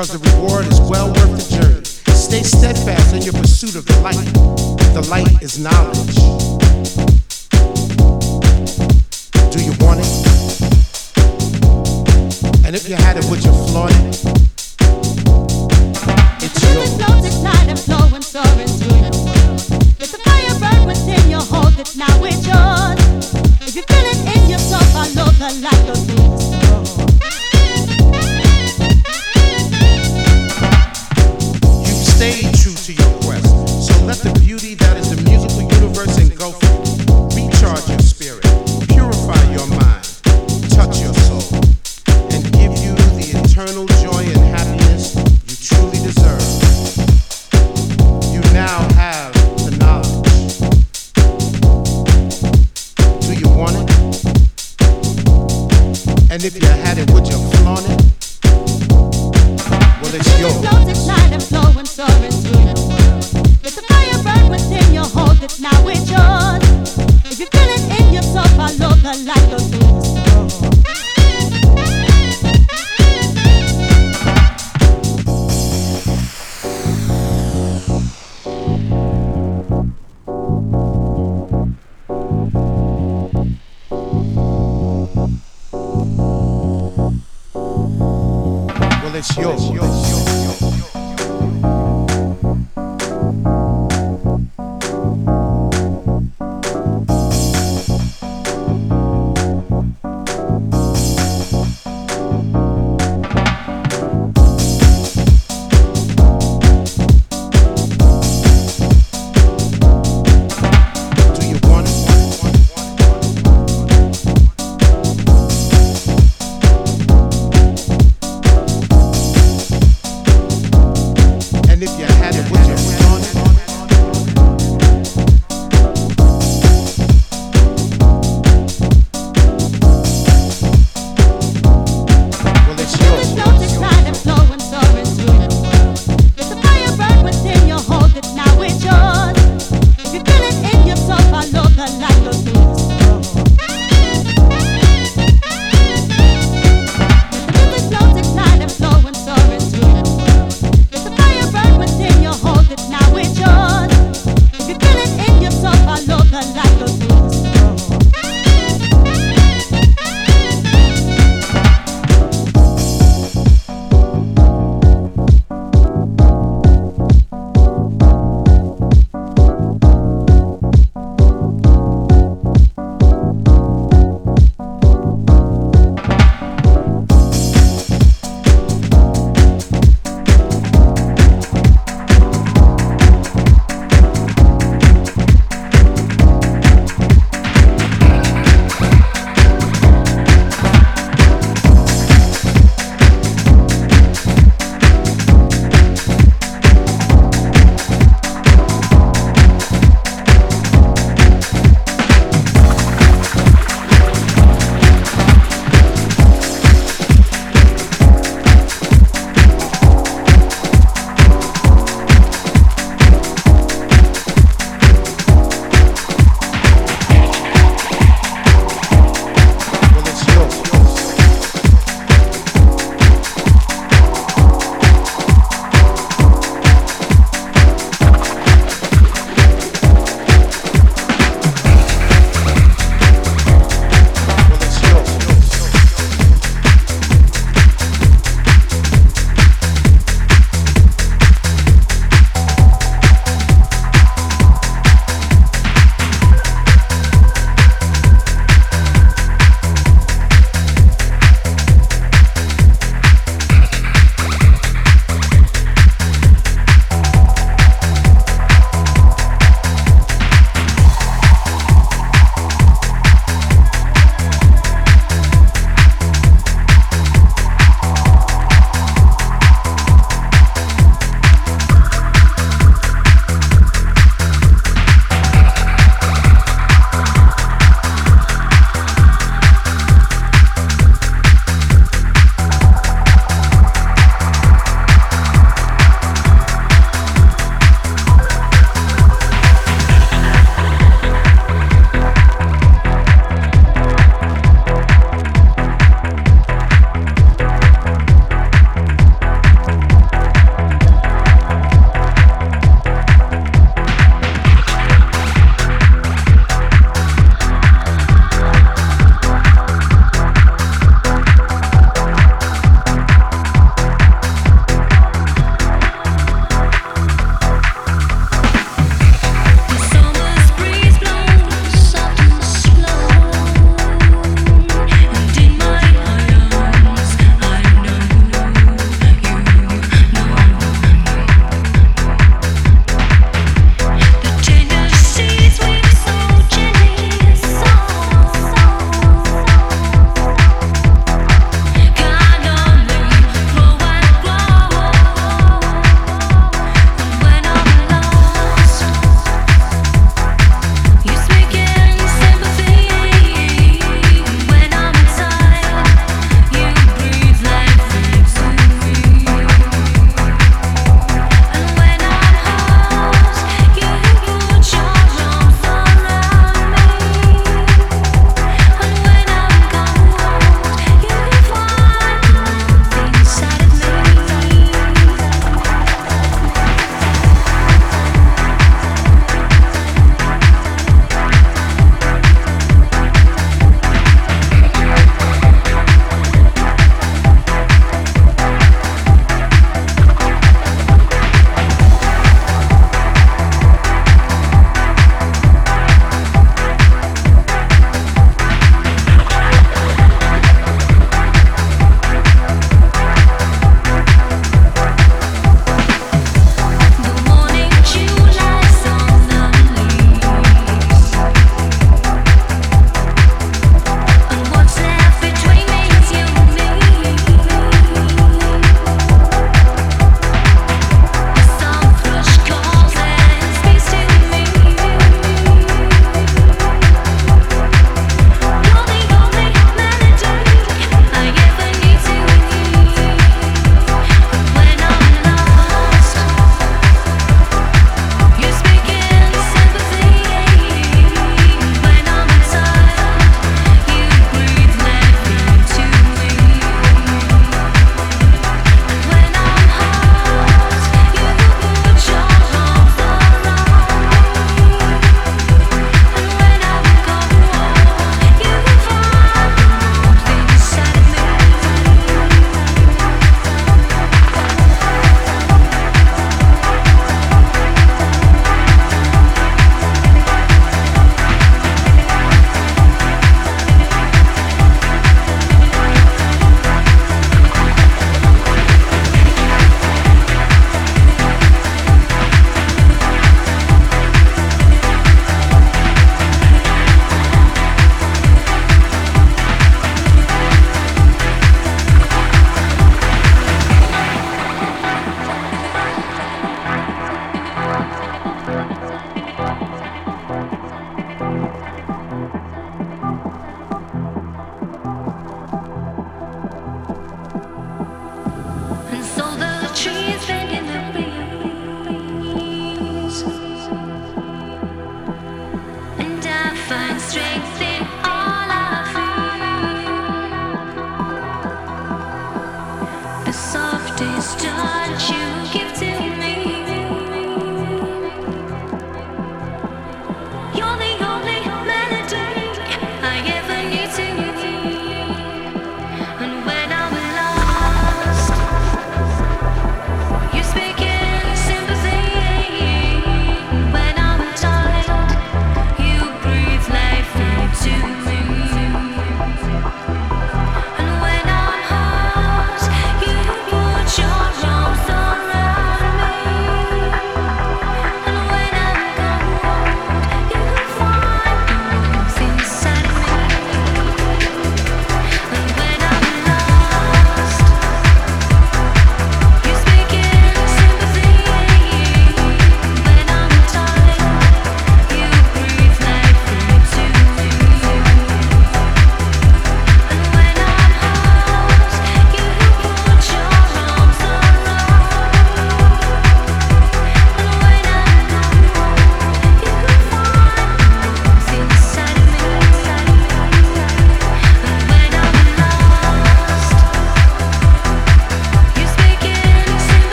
because the reward is well worth the journey. Stay steadfast in your pursuit of the light. The light is knowledge. Do you want it? And if you had it, would you flaunt it?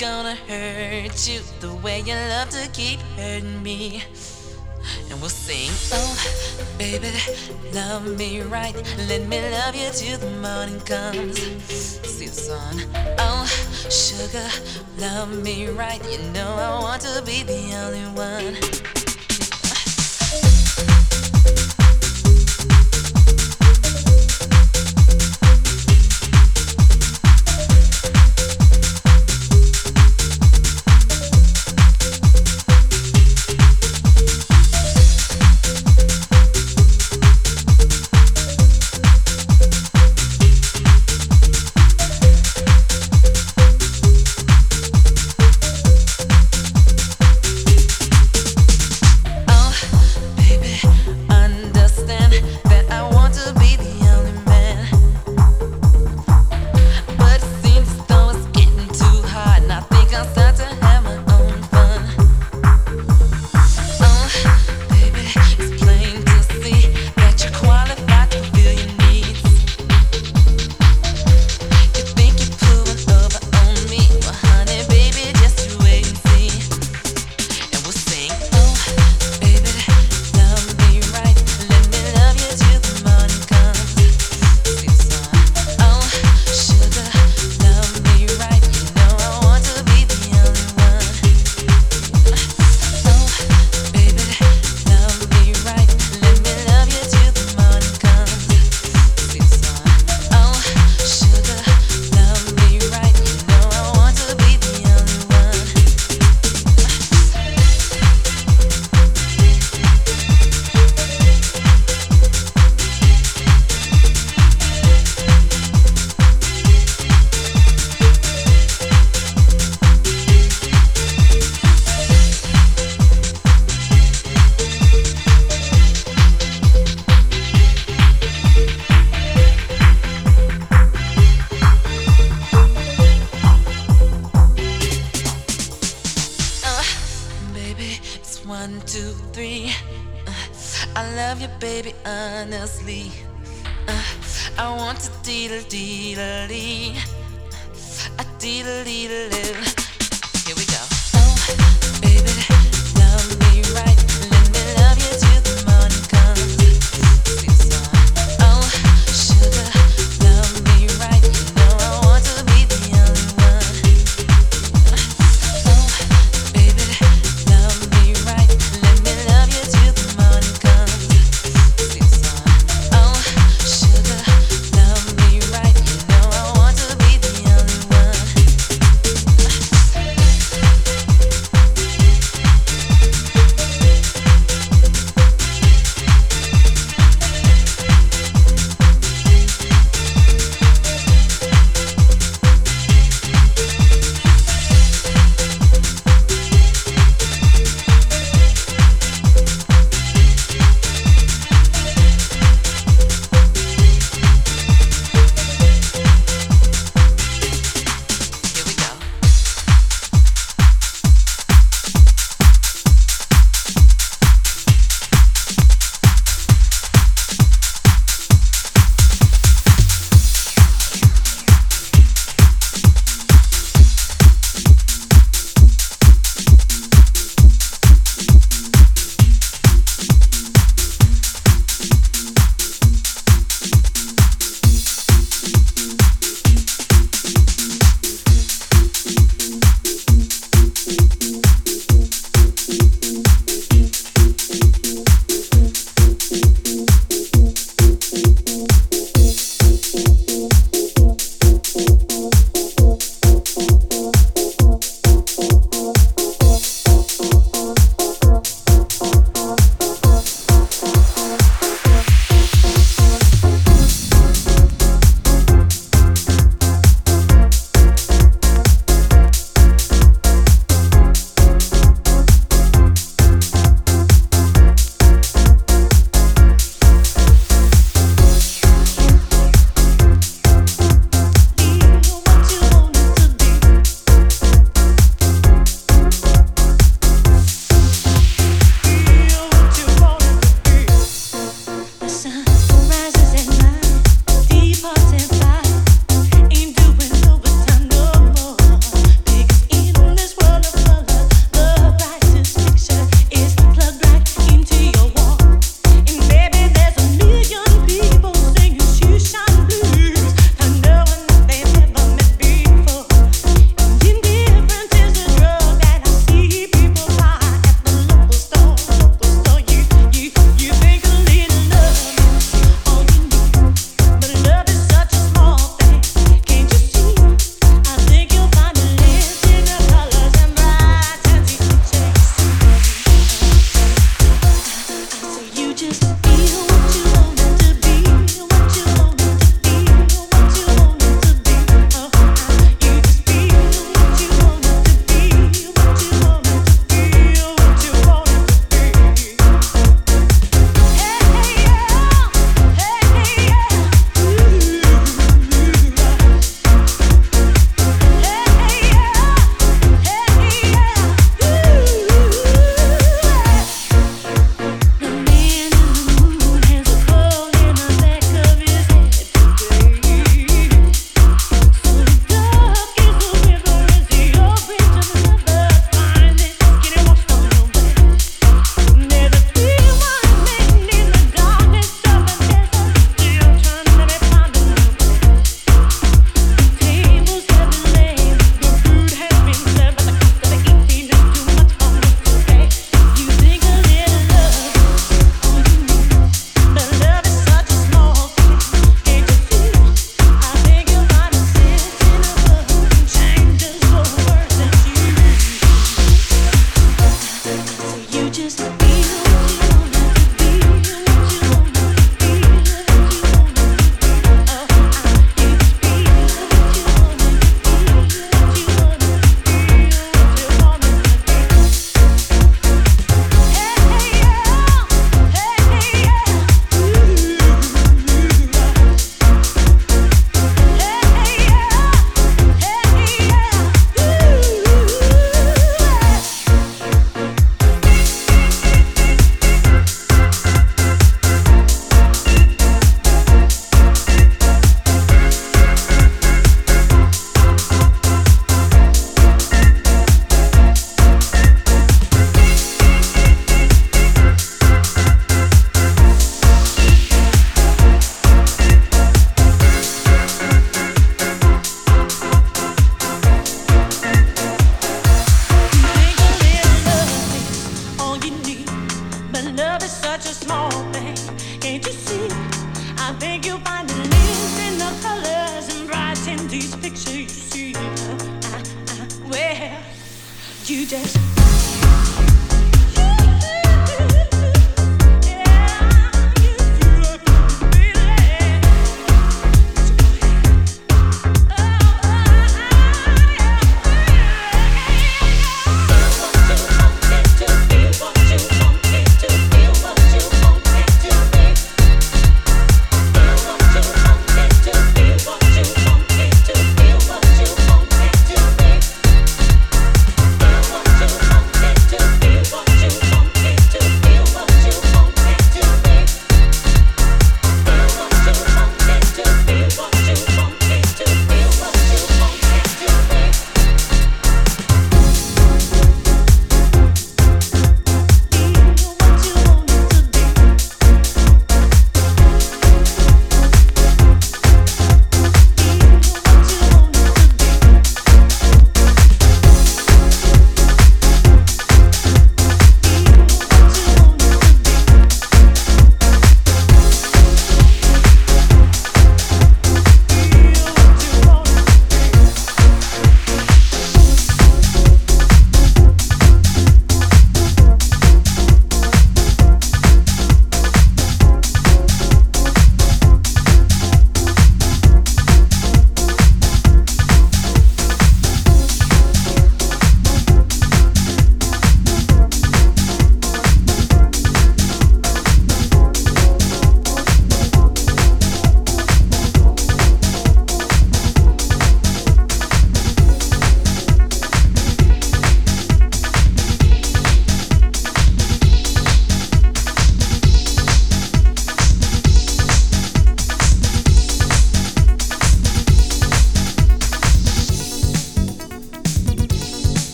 Gonna hurt you the way you love to keep hurting me. And we'll sing, oh, baby, love me right. Let me love you till the morning comes. See the sun, oh, sugar, love me right. You know I want to be the only one.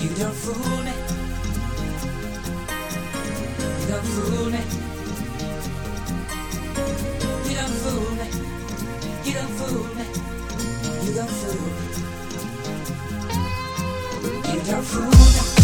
You don't fool me. You don't fool me. You don't fool me. You don't fool me. You don't fool me. You don't fool me.